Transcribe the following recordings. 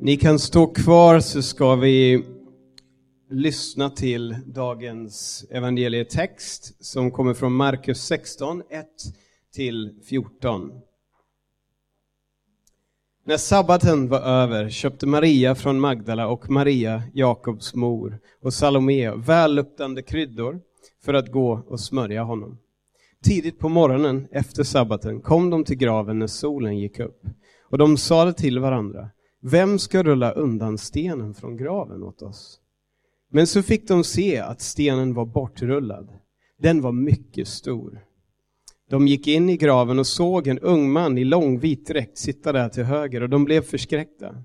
Ni kan stå kvar så ska vi lyssna till dagens evangelietext som kommer från Markus 16, 1 till 14. När sabbaten var över köpte Maria från Magdala och Maria, Jakobs mor, och Salome välluktande kryddor för att gå och smörja honom. Tidigt på morgonen efter sabbaten kom de till graven när solen gick upp, och de sade till varandra, vem ska rulla undan stenen från graven åt oss? Men så fick de se att stenen var bortrullad. Den var mycket stor. De gick in i graven och såg en ung man i lång vit dräkt sitta där till höger och de blev förskräckta.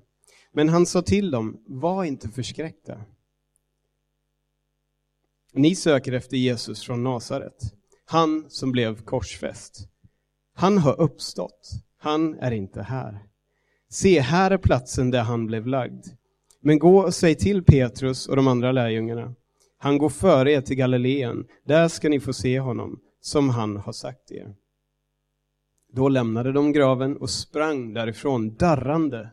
Men han sa till dem, var inte förskräckta. Ni söker efter Jesus från Nasaret, han som blev korsfäst. Han har uppstått, han är inte här. Se, här är platsen där han blev lagd. Men gå och säg till Petrus och de andra lärjungarna. Han går före er till Galileen, där ska ni få se honom, som han har sagt er. Då lämnade de graven och sprang därifrån darrande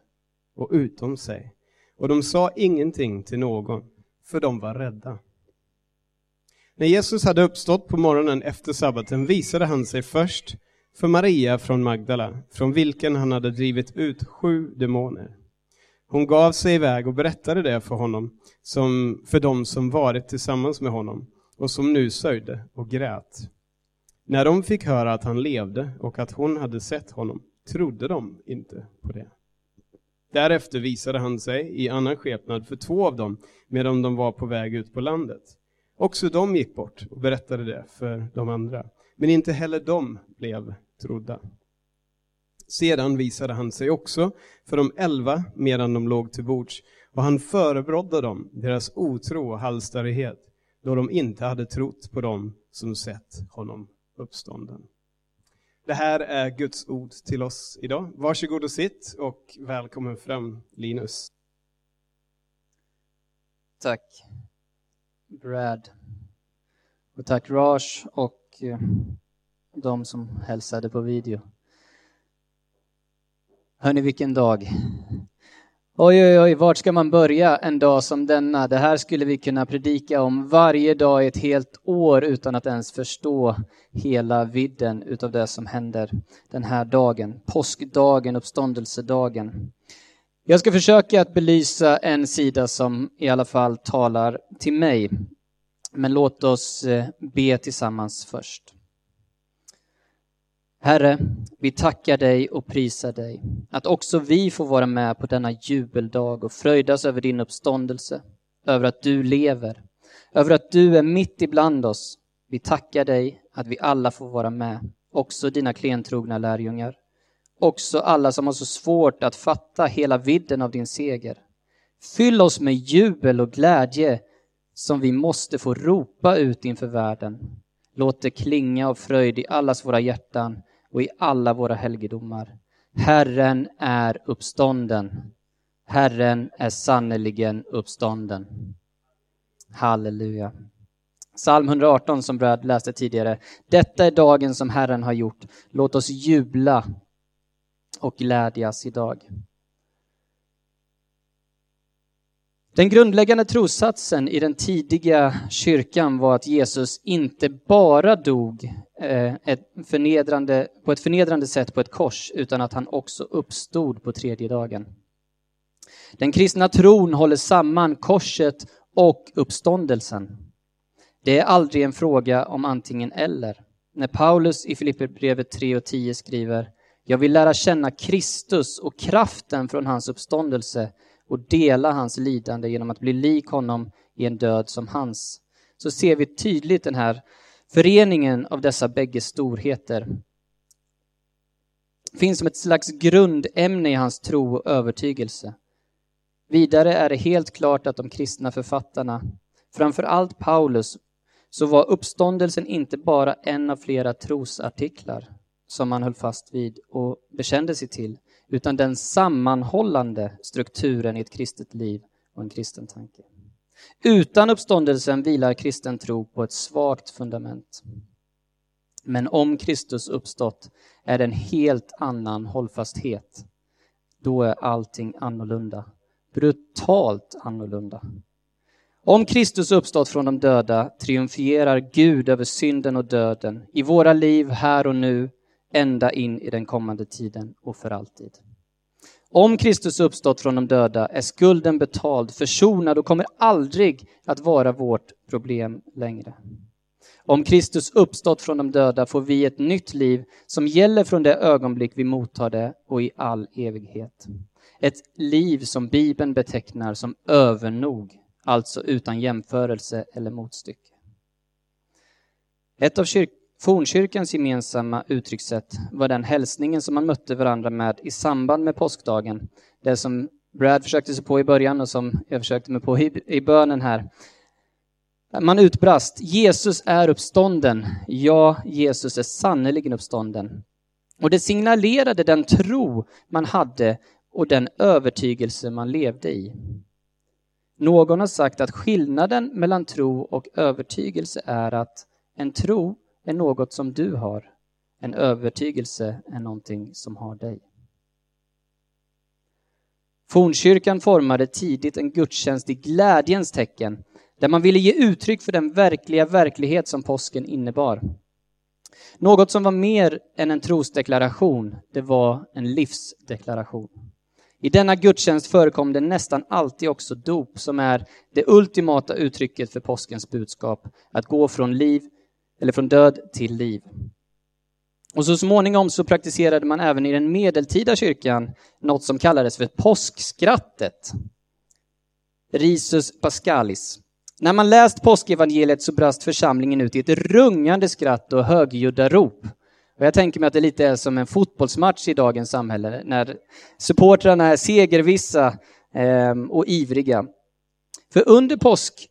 och utom sig. Och de sa ingenting till någon, för de var rädda. När Jesus hade uppstått på morgonen efter sabbaten visade han sig först för Maria från Magdala, från vilken han hade drivit ut sju demoner. Hon gav sig iväg och berättade det för honom, som, för dem som varit tillsammans med honom och som nu sörjde och grät. När de fick höra att han levde och att hon hade sett honom trodde de inte på det. Därefter visade han sig i annan skepnad för två av dem medan de var på väg ut på landet. Också de gick bort och berättade det för de andra, men inte heller de blev trodda. Sedan visade han sig också för de elva medan de låg till bords, och han förebrådde dem deras otro och halsstarrighet, då de inte hade trott på dem som sett honom uppstånden. Det här är Guds ord till oss idag. Varsågod och sitt och välkommen fram Linus. Tack Brad. Och tack Raj och eh, de som hälsade på video. Hörni, vilken dag. Oj, oj, oj, vart ska man börja en dag som denna? Det här skulle vi kunna predika om varje dag i ett helt år utan att ens förstå hela vidden utav det som händer den här dagen. Påskdagen, uppståndelsedagen. Jag ska försöka att belysa en sida som i alla fall talar till mig. Men låt oss eh, be tillsammans först. Herre, vi tackar dig och prisar dig att också vi får vara med på denna jubeldag och fröjdas över din uppståndelse, över att du lever, över att du är mitt ibland oss. Vi tackar dig att vi alla får vara med, också dina klentrogna lärjungar, också alla som har så svårt att fatta hela vidden av din seger. Fyll oss med jubel och glädje som vi måste få ropa ut inför världen. Låt det klinga av fröjd i allas våra hjärtan och i alla våra helgedomar. Herren är uppstånden. Herren är sannerligen uppstånden. Halleluja. Psalm 118 som Bröd läste tidigare. Detta är dagen som Herren har gjort. Låt oss jubla och glädjas idag. Den grundläggande trossatsen i den tidiga kyrkan var att Jesus inte bara dog eh, ett förnedrande, på ett förnedrande sätt på ett kors, utan att han också uppstod på tredje dagen. Den kristna tron håller samman korset och uppståndelsen. Det är aldrig en fråga om antingen eller. När Paulus i Filipperbrevet 3 och 10 skriver Jag vill lära känna Kristus och kraften från hans uppståndelse och dela hans lidande genom att bli lik honom i en död som hans, så ser vi tydligt den här föreningen av dessa bägge storheter. Finns som ett slags grundämne i hans tro och övertygelse. Vidare är det helt klart att de kristna författarna, framför allt Paulus, så var uppståndelsen inte bara en av flera trosartiklar som han höll fast vid och bekände sig till, utan den sammanhållande strukturen i ett kristet liv och en kristen tanke. Utan uppståndelsen vilar kristen tro på ett svagt fundament. Men om Kristus uppstått är det en helt annan hållfasthet. Då är allting annorlunda. brutalt annorlunda. Om Kristus uppstått från de döda triumferar Gud över synden och döden i våra liv här och nu, ända in i den kommande tiden och för alltid. Om Kristus uppstått från de döda är skulden betald, försonad och kommer aldrig att vara vårt problem längre. Om Kristus uppstått från de döda får vi ett nytt liv som gäller från det ögonblick vi mottar det och i all evighet. Ett liv som Bibeln betecknar som övernog, alltså utan jämförelse eller motstycke. Ett av kyrk fornkyrkans gemensamma uttryckssätt var den hälsningen som man mötte varandra med i samband med påskdagen. Det som Brad försökte sig på i början och som jag försökte mig på i, i bönen här. Man utbrast, Jesus är uppstånden. Ja, Jesus är sannerligen uppstånden. Och det signalerade den tro man hade och den övertygelse man levde i. Någon har sagt att skillnaden mellan tro och övertygelse är att en tro är något som du har. En övertygelse är någonting som har dig. Fornkyrkan formade tidigt en gudstjänst i glädjens tecken där man ville ge uttryck för den verkliga verklighet som påsken innebar. Något som var mer än en trosdeklaration, det var en livsdeklaration. I denna gudstjänst förekom det nästan alltid också dop som är det ultimata uttrycket för påskens budskap, att gå från liv eller från död till liv. Och så småningom så praktiserade man även i den medeltida kyrkan något som kallades för påskskrattet. Risus pascalis. När man läst påskevangeliet så brast församlingen ut i ett rungande skratt och högljudda rop. Och jag tänker mig att det lite är som en fotbollsmatch i dagens samhälle, när supportrarna är segervissa eh, och ivriga. För under påsk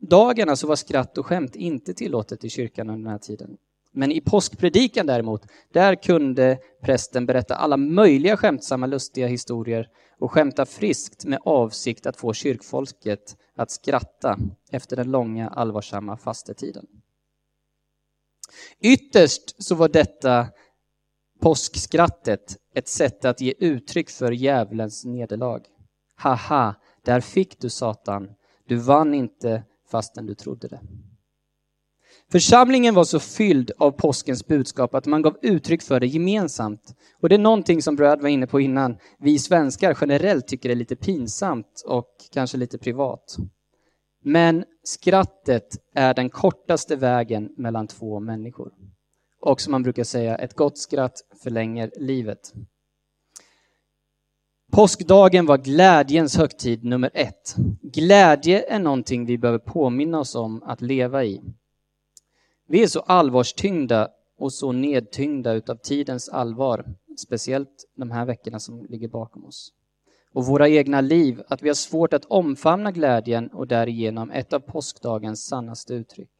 påskdagarna så alltså var skratt och skämt inte tillåtet i kyrkan under den här tiden. Men i påskpredikan däremot, där kunde prästen berätta alla möjliga skämtsamma, lustiga historier och skämta friskt med avsikt att få kyrkfolket att skratta efter den långa allvarsamma fastetiden. Ytterst så var detta påskskrattet ett sätt att ge uttryck för djävulens nederlag. Haha, där fick du Satan. Du vann inte fastän du trodde det. Församlingen var så fylld av påskens budskap att man gav uttryck för det gemensamt. Och det är någonting som Brad var inne på innan, vi svenskar generellt tycker är lite pinsamt och kanske lite privat. Men skrattet är den kortaste vägen mellan två människor. Och som man brukar säga, ett gott skratt förlänger livet. Påskdagen var glädjens högtid nummer ett. Glädje är någonting vi behöver påminna oss om att leva i. Vi är så allvarstyngda och så nedtyngda utav tidens allvar, speciellt de här veckorna som ligger bakom oss. Och våra egna liv, att vi har svårt att omfamna glädjen och därigenom ett av påskdagens sannaste uttryck.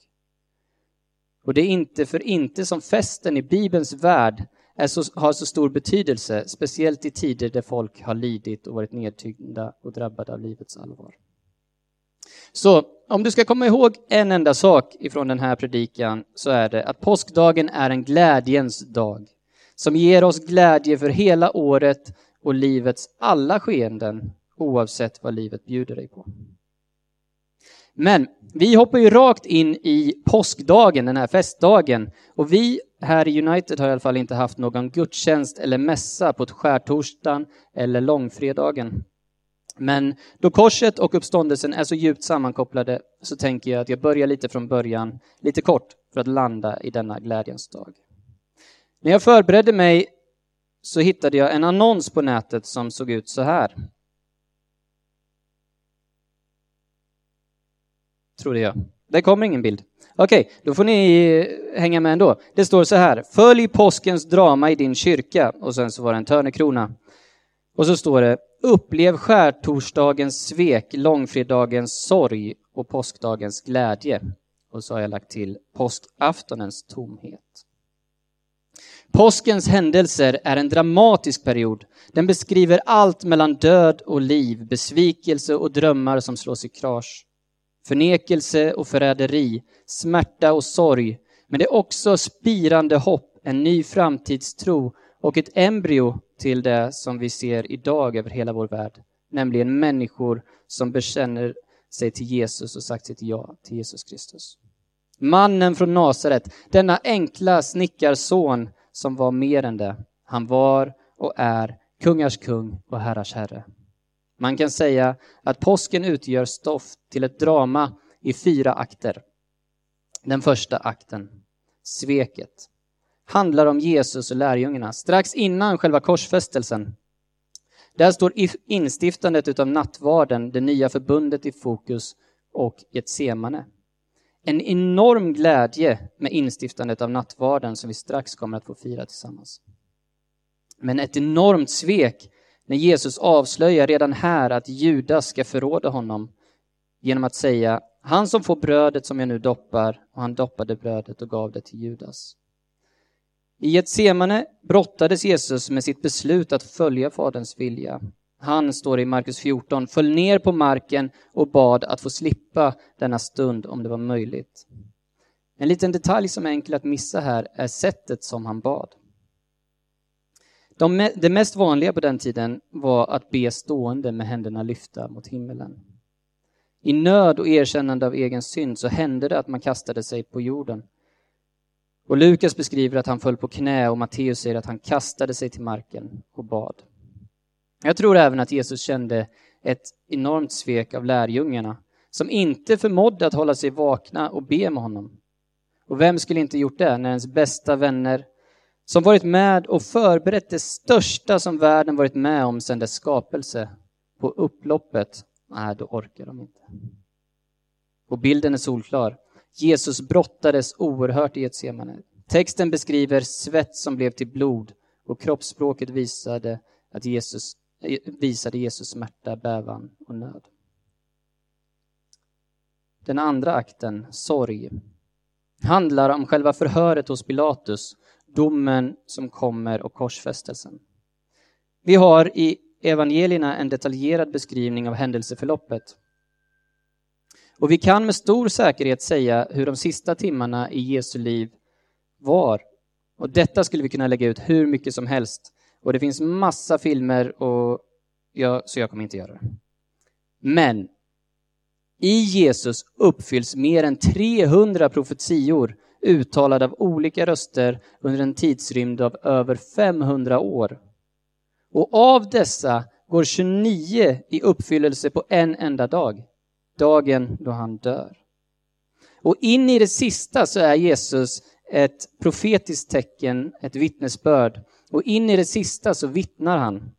Och det är inte för inte som festen i Bibelns värld så, har så stor betydelse, speciellt i tider där folk har lidit och varit nedtyngda och drabbade av livets allvar. Så om du ska komma ihåg en enda sak ifrån den här predikan så är det att påskdagen är en glädjens dag som ger oss glädje för hela året och livets alla skeenden oavsett vad livet bjuder dig på. Men vi hoppar ju rakt in i påskdagen, den här festdagen. Och vi här i United har jag i alla fall inte haft någon gudstjänst eller mässa på skärtorsdagen eller långfredagen. Men då korset och uppståndelsen är så djupt sammankopplade så tänker jag att jag börjar lite från början, lite kort, för att landa i denna glädjens dag. När jag förberedde mig så hittade jag en annons på nätet som såg ut så här. Trodde jag. Det kommer ingen bild. Okej, okay, då får ni eh, hänga med ändå. Det står så här. Följ påskens drama i din kyrka. Och sen så var det en törnekrona. Och så står det Upplev skärtorsdagens svek, långfredagens sorg och påskdagens glädje. Och så har jag lagt till påskaftonens tomhet. Påskens händelser är en dramatisk period. Den beskriver allt mellan död och liv, besvikelse och drömmar som slås i krasch. Förnekelse och förräderi, smärta och sorg. Men det är också spirande hopp, en ny framtidstro och ett embryo till det som vi ser idag över hela vår värld, nämligen människor som bekänner sig till Jesus och sagt sitt ja till Jesus Kristus. Mannen från Nasaret, denna enkla snickarson som var mer än det. Han var och är kungars kung och herrars herre. Man kan säga att påsken utgör stoff till ett drama i fyra akter. Den första akten, sveket, handlar om Jesus och lärjungarna strax innan själva korsfästelsen. Där står instiftandet av nattvarden, det nya förbundet i fokus och Getsemane. En enorm glädje med instiftandet av nattvarden som vi strax kommer att få fira tillsammans. Men ett enormt svek när Jesus avslöjar redan här att Judas ska förråda honom genom att säga han som får brödet som jag nu doppar och han doppade brödet och gav det till Judas. I Getsemane brottades Jesus med sitt beslut att följa Faderns vilja. Han, står i Markus 14, föll ner på marken och bad att få slippa denna stund om det var möjligt. En liten detalj som är enkel att missa här är sättet som han bad. De, det mest vanliga på den tiden var att be stående med händerna lyfta mot himmelen. I nöd och erkännande av egen synd så hände det att man kastade sig på jorden. Och Lukas beskriver att han föll på knä och Matteus säger att han kastade sig till marken och bad. Jag tror även att Jesus kände ett enormt svek av lärjungarna som inte förmådde att hålla sig vakna och be med honom. Och vem skulle inte gjort det när ens bästa vänner som varit med och förberett det största som världen varit med om sedan dess skapelse på upploppet, nej, då orkar de inte. Och bilden är solklar. Jesus brottades oerhört i Getsemane. Texten beskriver svett som blev till blod och kroppsspråket visade, att Jesus, eh, visade Jesus smärta, bävan och nöd. Den andra akten, sorg, handlar om själva förhöret hos Pilatus domen som kommer och korsfästelsen. Vi har i evangelierna en detaljerad beskrivning av händelseförloppet. Och vi kan med stor säkerhet säga hur de sista timmarna i Jesu liv var. Och detta skulle vi kunna lägga ut hur mycket som helst. Och det finns massa filmer, och jag, så jag kommer inte göra det. Men i Jesus uppfylls mer än 300 profetior uttalad av olika röster under en tidsrymd av över 500 år. Och av dessa går 29 i uppfyllelse på en enda dag, dagen då han dör. Och in i det sista så är Jesus ett profetiskt tecken, ett vittnesbörd. Och in i det sista så vittnar han.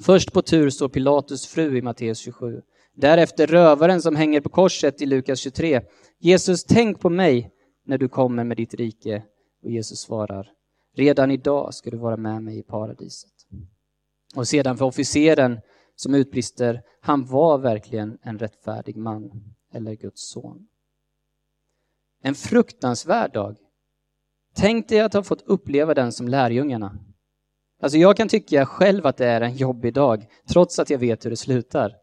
Först på tur står Pilatus fru i Matteus 27. Därefter rövaren som hänger på korset i Lukas 23. Jesus, tänk på mig när du kommer med ditt rike? Och Jesus svarar, redan idag ska du vara med mig i paradiset. Och sedan för officeren som utbrister, han var verkligen en rättfärdig man eller Guds son. En fruktansvärd dag. Tänk dig att ha fått uppleva den som lärjungarna. Alltså jag kan tycka själv att det är en jobbig dag, trots att jag vet hur det slutar.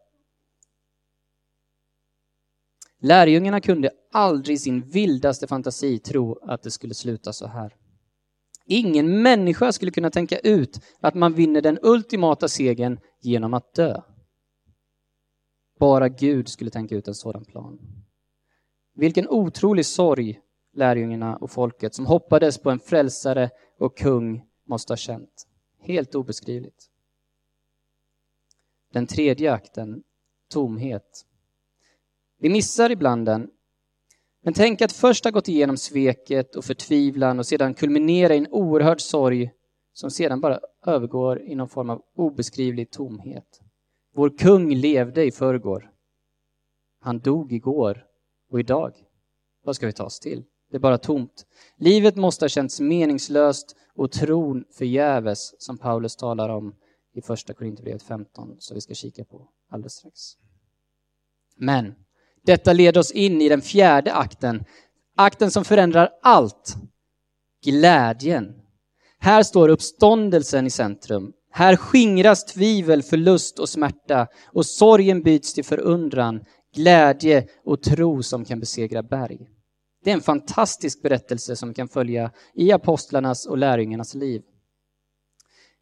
Lärjungarna kunde aldrig i sin vildaste fantasi tro att det skulle sluta så här. Ingen människa skulle kunna tänka ut att man vinner den ultimata segern genom att dö. Bara Gud skulle tänka ut en sådan plan. Vilken otrolig sorg lärjungarna och folket som hoppades på en frälsare och kung måste ha känt. Helt obeskrivligt. Den tredje akten, tomhet. Vi missar ibland den. Men tänk att först ha gått igenom sveket och förtvivlan och sedan kulminera i en oerhörd sorg som sedan bara övergår i någon form av obeskrivlig tomhet. Vår kung levde i förrgår. Han dog igår och idag. Vad ska vi ta oss till? Det är bara tomt. Livet måste ha känts meningslöst och tron förgäves, som Paulus talar om i första Korinthierbrevet 15, som vi ska kika på alldeles strax. Men detta leder oss in i den fjärde akten, akten som förändrar allt. Glädjen. Här står uppståndelsen i centrum. Här skingras tvivel, förlust och smärta och sorgen byts till förundran, glädje och tro som kan besegra berg. Det är en fantastisk berättelse som kan följa i apostlarnas och lärjungarnas liv.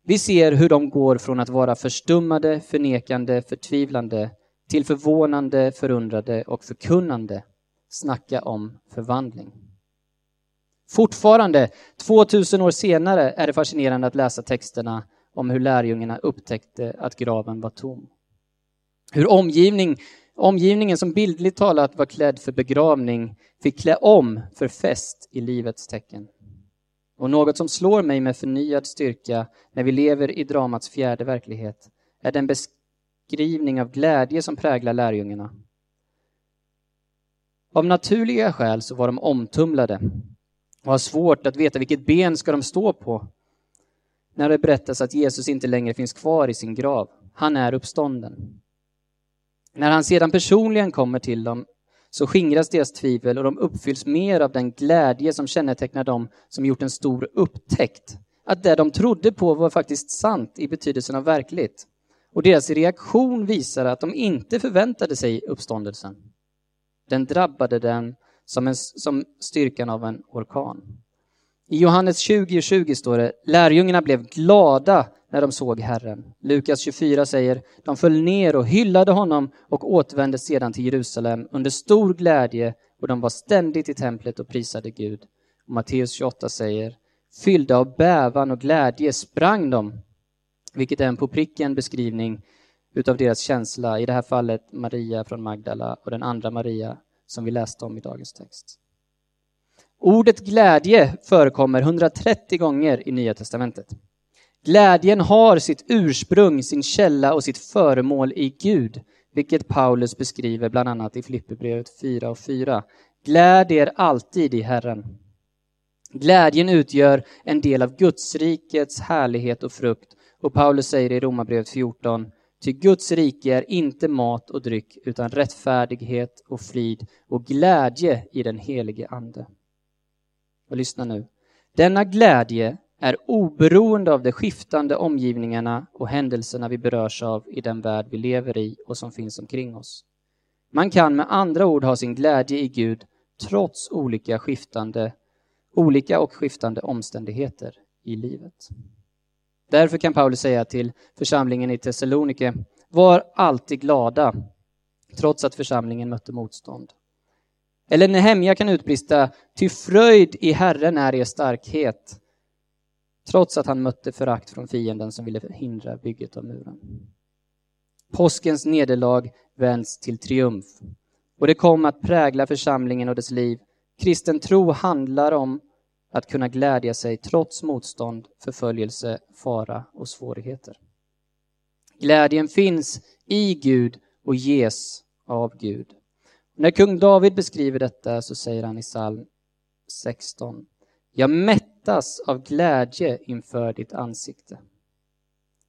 Vi ser hur de går från att vara förstummade, förnekande, förtvivlande till förvånande, förundrade och förkunnande. Snacka om förvandling. Fortfarande, 2000 år senare, är det fascinerande att läsa texterna om hur lärjungarna upptäckte att graven var tom. Hur omgivning, omgivningen som bildligt talat var klädd för begravning fick klä om för fest i livets tecken. Och något som slår mig med förnyad styrka när vi lever i dramats fjärde verklighet är den beskrivning av glädje som präglar lärjungarna. Av naturliga skäl så var de omtumlade och har svårt att veta vilket ben ska de stå på när det berättas att Jesus inte längre finns kvar i sin grav. Han är uppstånden. När han sedan personligen kommer till dem så skingras deras tvivel och de uppfylls mer av den glädje som kännetecknar dem som gjort en stor upptäckt. Att det de trodde på var faktiskt sant i betydelsen av verkligt. Och deras reaktion visar att de inte förväntade sig uppståndelsen. Den drabbade dem som, en, som styrkan av en orkan. I Johannes 20 20 står det, lärjungarna blev glada när de såg Herren. Lukas 24 säger, de föll ner och hyllade honom och återvände sedan till Jerusalem under stor glädje och de var ständigt i templet och prisade Gud. Och Matteus 28 säger, fyllda av bävan och glädje sprang de, vilket är en på pricken beskrivning utav deras känsla, i det här fallet Maria från Magdala och den andra Maria som vi läste om i dagens text. Ordet glädje förekommer 130 gånger i Nya testamentet. Glädjen har sitt ursprung, sin källa och sitt föremål i Gud, vilket Paulus beskriver bland annat i Filipperbrevet 4 och 4. Gläd er alltid i Herren. Glädjen utgör en del av Guds rikets härlighet och frukt och Paulus säger i Romarbrevet 14 Ty Guds rike är inte mat och dryck utan rättfärdighet och frid och glädje i den helige Ande. Och lyssna nu. Denna glädje är oberoende av de skiftande omgivningarna och händelserna vi berörs av i den värld vi lever i och som finns omkring oss. Man kan med andra ord ha sin glädje i Gud trots olika, skiftande, olika och skiftande omständigheter i livet. Därför kan Paulus säga till församlingen i Thessalonike, var alltid glada, trots att församlingen mötte motstånd. Eller Nehemja kan utbrista, ty fröjd i Herren är er starkhet, trots att han mötte förakt från fienden som ville hindra bygget av muren. Påskens nederlag vänds till triumf och det kom att prägla församlingen och dess liv. Kristen tro handlar om att kunna glädja sig trots motstånd, förföljelse, fara och svårigheter. Glädjen finns i Gud och ges av Gud. När kung David beskriver detta så säger han i psalm 16 Jag mättas av glädje inför ditt ansikte.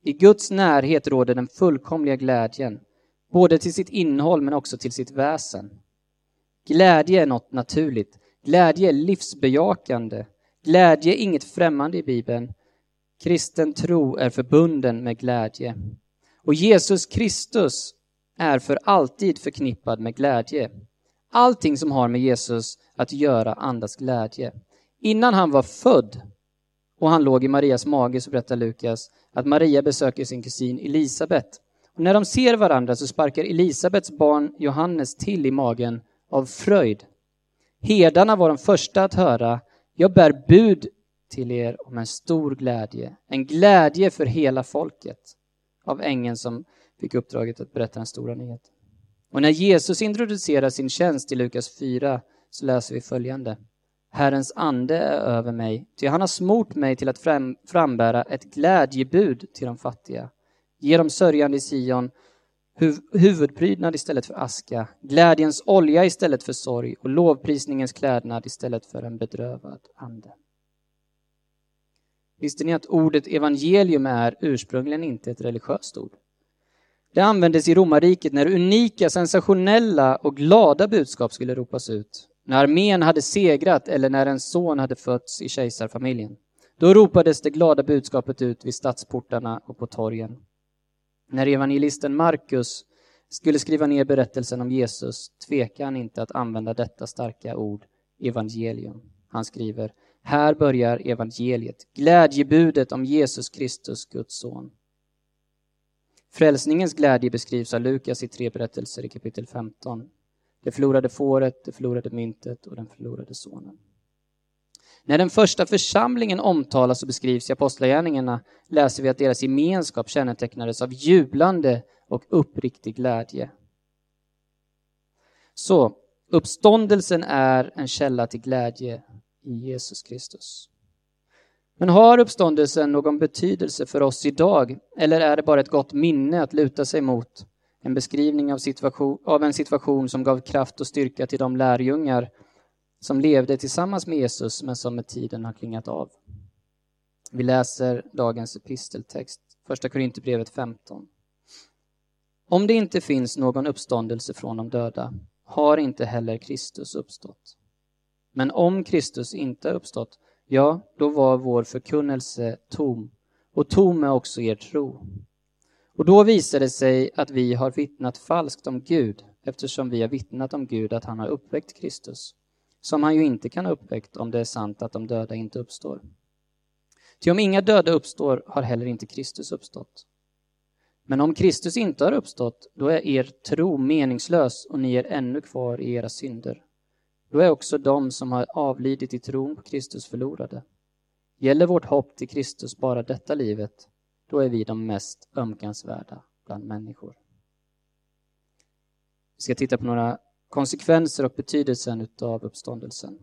I Guds närhet råder den fullkomliga glädjen, både till sitt innehåll men också till sitt väsen. Glädje är något naturligt. Glädje är livsbejakande. Glädje är inget främmande i Bibeln. Kristen tro är förbunden med glädje. Och Jesus Kristus är för alltid förknippad med glädje. Allting som har med Jesus att göra andas glädje. Innan han var född och han låg i Marias mage så berättar Lukas att Maria besöker sin kusin Elisabet. Och när de ser varandra så sparkar Elisabets barn Johannes till i magen av fröjd. Herdarna var de första att höra jag bär bud till er om en stor glädje, en glädje för hela folket av ängeln som fick uppdraget att berätta den stora nyheten. Och när Jesus introducerar sin tjänst i Lukas 4 så läser vi följande. Herrens ande är över mig, ty han har smort mig till att frambära ett glädjebud till de fattiga. Ge dem sörjande i Sion huv, huvudprydnad istället för aska, glädjens olja istället för sorg och lovprisningens klädnad istället för en bedrövad ande. Visste ni att ordet evangelium är ursprungligen inte ett religiöst ord? Det användes i romarriket när unika, sensationella och glada budskap skulle ropas ut. När armén hade segrat eller när en son hade fötts i kejsarfamiljen. Då ropades det glada budskapet ut vid stadsportarna och på torgen. När evangelisten Markus skulle skriva ner berättelsen om Jesus tvekade han inte att använda detta starka ord, evangelium. Han skriver Här börjar evangeliet, glädjebudet om Jesus Kristus, Guds son. Frälsningens glädje beskrivs av Lukas i tre berättelser i kapitel 15. Det förlorade fåret, det förlorade myntet och den förlorade sonen. När den första församlingen omtalas och beskrivs i Apostlagärningarna läser vi att deras gemenskap kännetecknades av jublande och uppriktig glädje. Så, uppståndelsen är en källa till glädje i Jesus Kristus. Men har uppståndelsen någon betydelse för oss idag eller är det bara ett gott minne att luta sig mot? En beskrivning av, situation, av en situation som gav kraft och styrka till de lärjungar som levde tillsammans med Jesus men som med tiden har klingat av. Vi läser dagens episteltext, första Korinthierbrevet 15. Om det inte finns någon uppståndelse från de döda har inte heller Kristus uppstått. Men om Kristus inte har uppstått, ja, då var vår förkunnelse tom, och tom är också er tro. Och då visar det sig att vi har vittnat falskt om Gud, eftersom vi har vittnat om Gud att han har uppväckt Kristus, som han ju inte kan ha uppväckt om det är sant att de döda inte uppstår. Ty om inga döda uppstår har heller inte Kristus uppstått. Men om Kristus inte har uppstått, då är er tro meningslös och ni är ännu kvar i era synder. Då är också de som har avlidit i tron på Kristus förlorade. Gäller vårt hopp till Kristus bara detta livet, då är vi de mest ömkansvärda bland människor. Vi ska titta på några konsekvenser och betydelsen av uppståndelsen.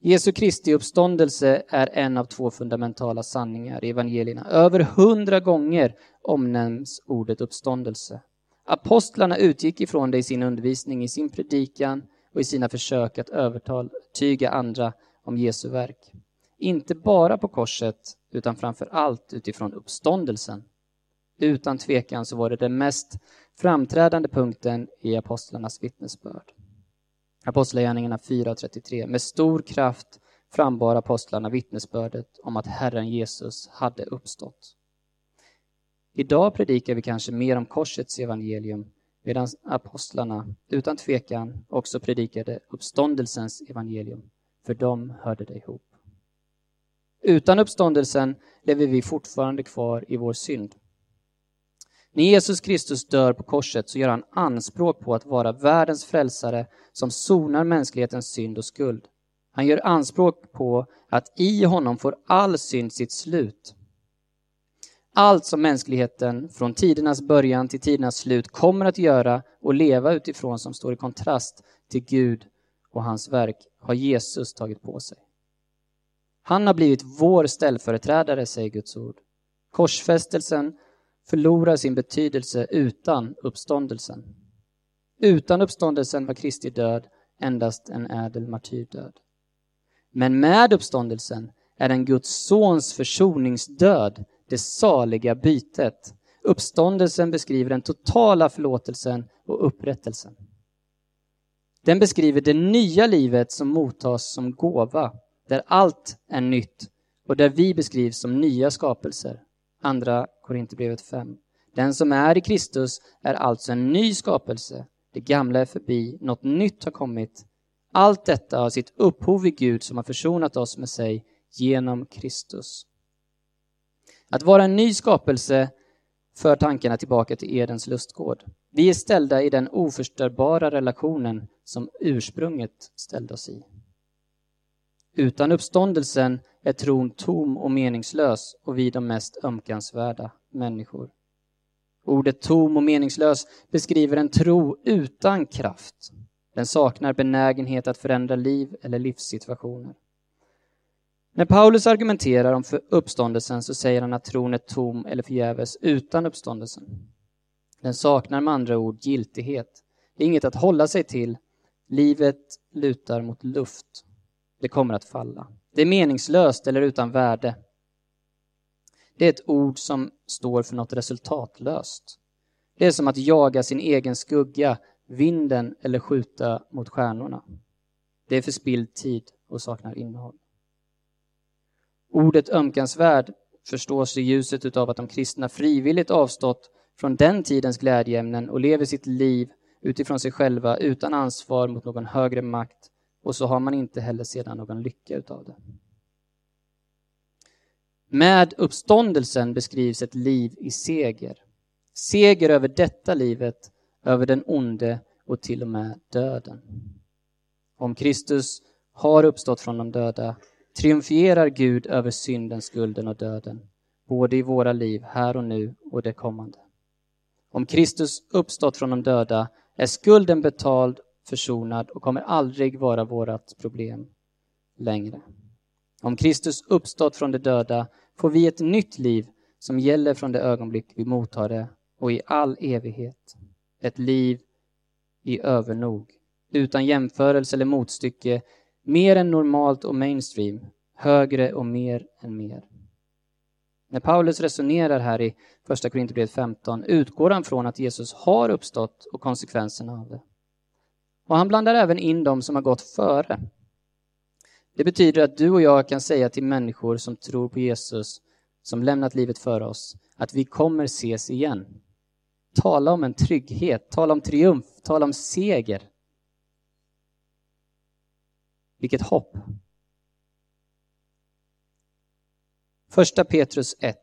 Jesu Kristi uppståndelse är en av två fundamentala sanningar i evangelierna. Över hundra gånger omnämns ordet uppståndelse. Apostlarna utgick ifrån det i sin undervisning, i sin predikan och i sina försök att övertyga andra om Jesu verk. Inte bara på korset, utan framför allt utifrån uppståndelsen. Utan tvekan så var det den mest framträdande punkten i apostlarnas vittnesbörd. Apostlagärningarna 4.33. Med stor kraft frambar apostlarna vittnesbördet om att Herren Jesus hade uppstått. Idag predikar vi kanske mer om korsets evangelium medan apostlarna utan tvekan också predikade uppståndelsens evangelium, för de hörde det ihop. Utan uppståndelsen lever vi fortfarande kvar i vår synd. När Jesus Kristus dör på korset så gör han anspråk på att vara världens frälsare som sonar mänsklighetens synd och skuld. Han gör anspråk på att i honom får all synd sitt slut. Allt som mänskligheten från tidernas början till tidernas slut kommer att göra och leva utifrån som står i kontrast till Gud och hans verk har Jesus tagit på sig. Han har blivit vår ställföreträdare, säger Guds ord. Korsfästelsen förlorar sin betydelse utan uppståndelsen. Utan uppståndelsen var Kristi död endast en ädel martyrdöd. Men med uppståndelsen är den Guds sons försoningsdöd det saliga bytet. Uppståndelsen beskriver den totala förlåtelsen och upprättelsen. Den beskriver det nya livet som mottas som gåva, där allt är nytt och där vi beskrivs som nya skapelser. Andra Korinthierbrevet 5. Den som är i Kristus är alltså en ny skapelse. Det gamla är förbi, något nytt har kommit. Allt detta har sitt upphov i Gud som har försonat oss med sig genom Kristus. Att vara en ny skapelse för tankarna tillbaka till Edens lustgård. Vi är ställda i den oförstörbara relationen som ursprunget ställde oss i. Utan uppståndelsen är tron tom och meningslös och vi de mest ömkansvärda människor. Ordet tom och meningslös beskriver en tro utan kraft. Den saknar benägenhet att förändra liv eller livssituationer. När Paulus argumenterar om uppståndelsen så säger han att tron är tom eller förgäves utan uppståndelsen. Den saknar med andra ord giltighet. Det är inget att hålla sig till. Livet lutar mot luft. Det kommer att falla. Det är meningslöst eller utan värde. Det är ett ord som står för något resultatlöst. Det är som att jaga sin egen skugga, vinden eller skjuta mot stjärnorna. Det är förspilld tid och saknar innehåll. Ordet ömkansvärd förstås i ljuset av att de kristna frivilligt avstått från den tidens glädjeämnen och lever sitt liv utifrån sig själva utan ansvar mot någon högre makt och så har man inte heller sedan någon lycka utav det. Med uppståndelsen beskrivs ett liv i seger. Seger över detta livet, över den onde och till och med döden. Om Kristus har uppstått från de döda triumferar Gud över synden, skulden och döden, både i våra liv här och nu och det kommande. Om Kristus uppstått från de döda är skulden betald, försonad och kommer aldrig vara vårt problem längre. Om Kristus uppstått från de döda får vi ett nytt liv som gäller från det ögonblick vi mottar det och i all evighet. Ett liv i övernog, utan jämförelse eller motstycke, mer än normalt och mainstream, högre och mer än mer. När Paulus resonerar här i första Korinthierbrevet 15 utgår han från att Jesus har uppstått och konsekvenserna av det. Och han blandar även in de som har gått före. Det betyder att du och jag kan säga till människor som tror på Jesus, som lämnat livet före oss, att vi kommer ses igen. Tala om en trygghet, tala om triumf, tala om seger. Vilket hopp! Första Petrus 1.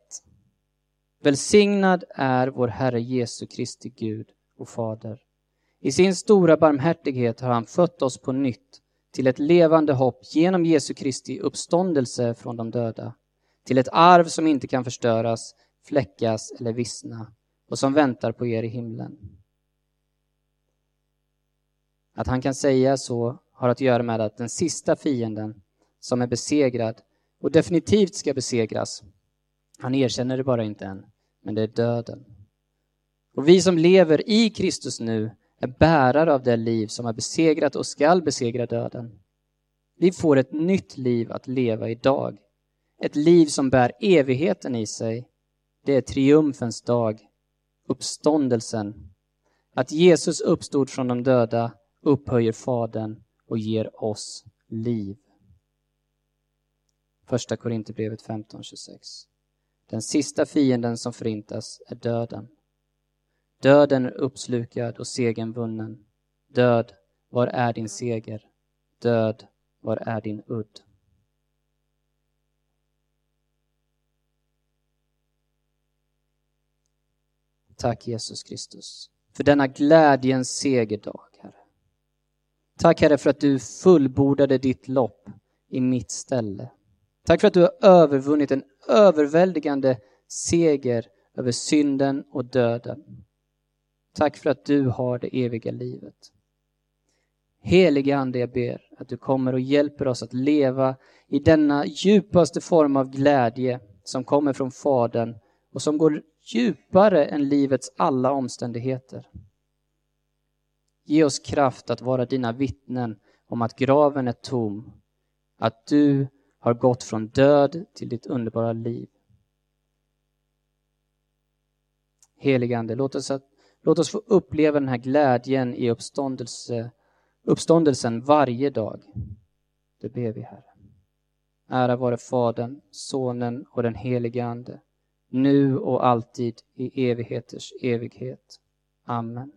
Välsignad är vår Herre Jesu Kristi Gud och Fader. I sin stora barmhärtighet har han fött oss på nytt till ett levande hopp genom Jesu Kristi uppståndelse från de döda, till ett arv som inte kan förstöras, fläckas eller vissna och som väntar på er i himlen. Att han kan säga så har att göra med att den sista fienden som är besegrad och definitivt ska besegras, han erkänner det bara inte än, men det är döden. Och vi som lever i Kristus nu är bärare av det liv som har besegrat och skall besegra döden. Vi får ett nytt liv att leva idag. Ett liv som bär evigheten i sig. Det är triumfens dag, uppståndelsen. Att Jesus uppstod från de döda upphöjer Fadern och ger oss liv. Första Korinthierbrevet 15.26. Den sista fienden som förintas är döden. Döden är uppslukad och segern vunnen. Död, var är din seger? Död, var är din udd? Tack Jesus Kristus för denna glädjens segerdag, Herre. Tack Herre för att du fullbordade ditt lopp i mitt ställe. Tack för att du har övervunnit en överväldigande seger över synden och döden. Tack för att du har det eviga livet. Helige Ande, jag ber att du kommer och hjälper oss att leva i denna djupaste form av glädje som kommer från Fadern och som går djupare än livets alla omständigheter. Ge oss kraft att vara dina vittnen om att graven är tom, att du har gått från död till ditt underbara liv. Heligande, låt oss, låt oss få uppleva den här glädjen i uppståndelse, uppståndelsen varje dag. Det ber vi, Herre. Ära vare Fadern, Sonen och den helige Ande, nu och alltid i evigheters evighet. Amen.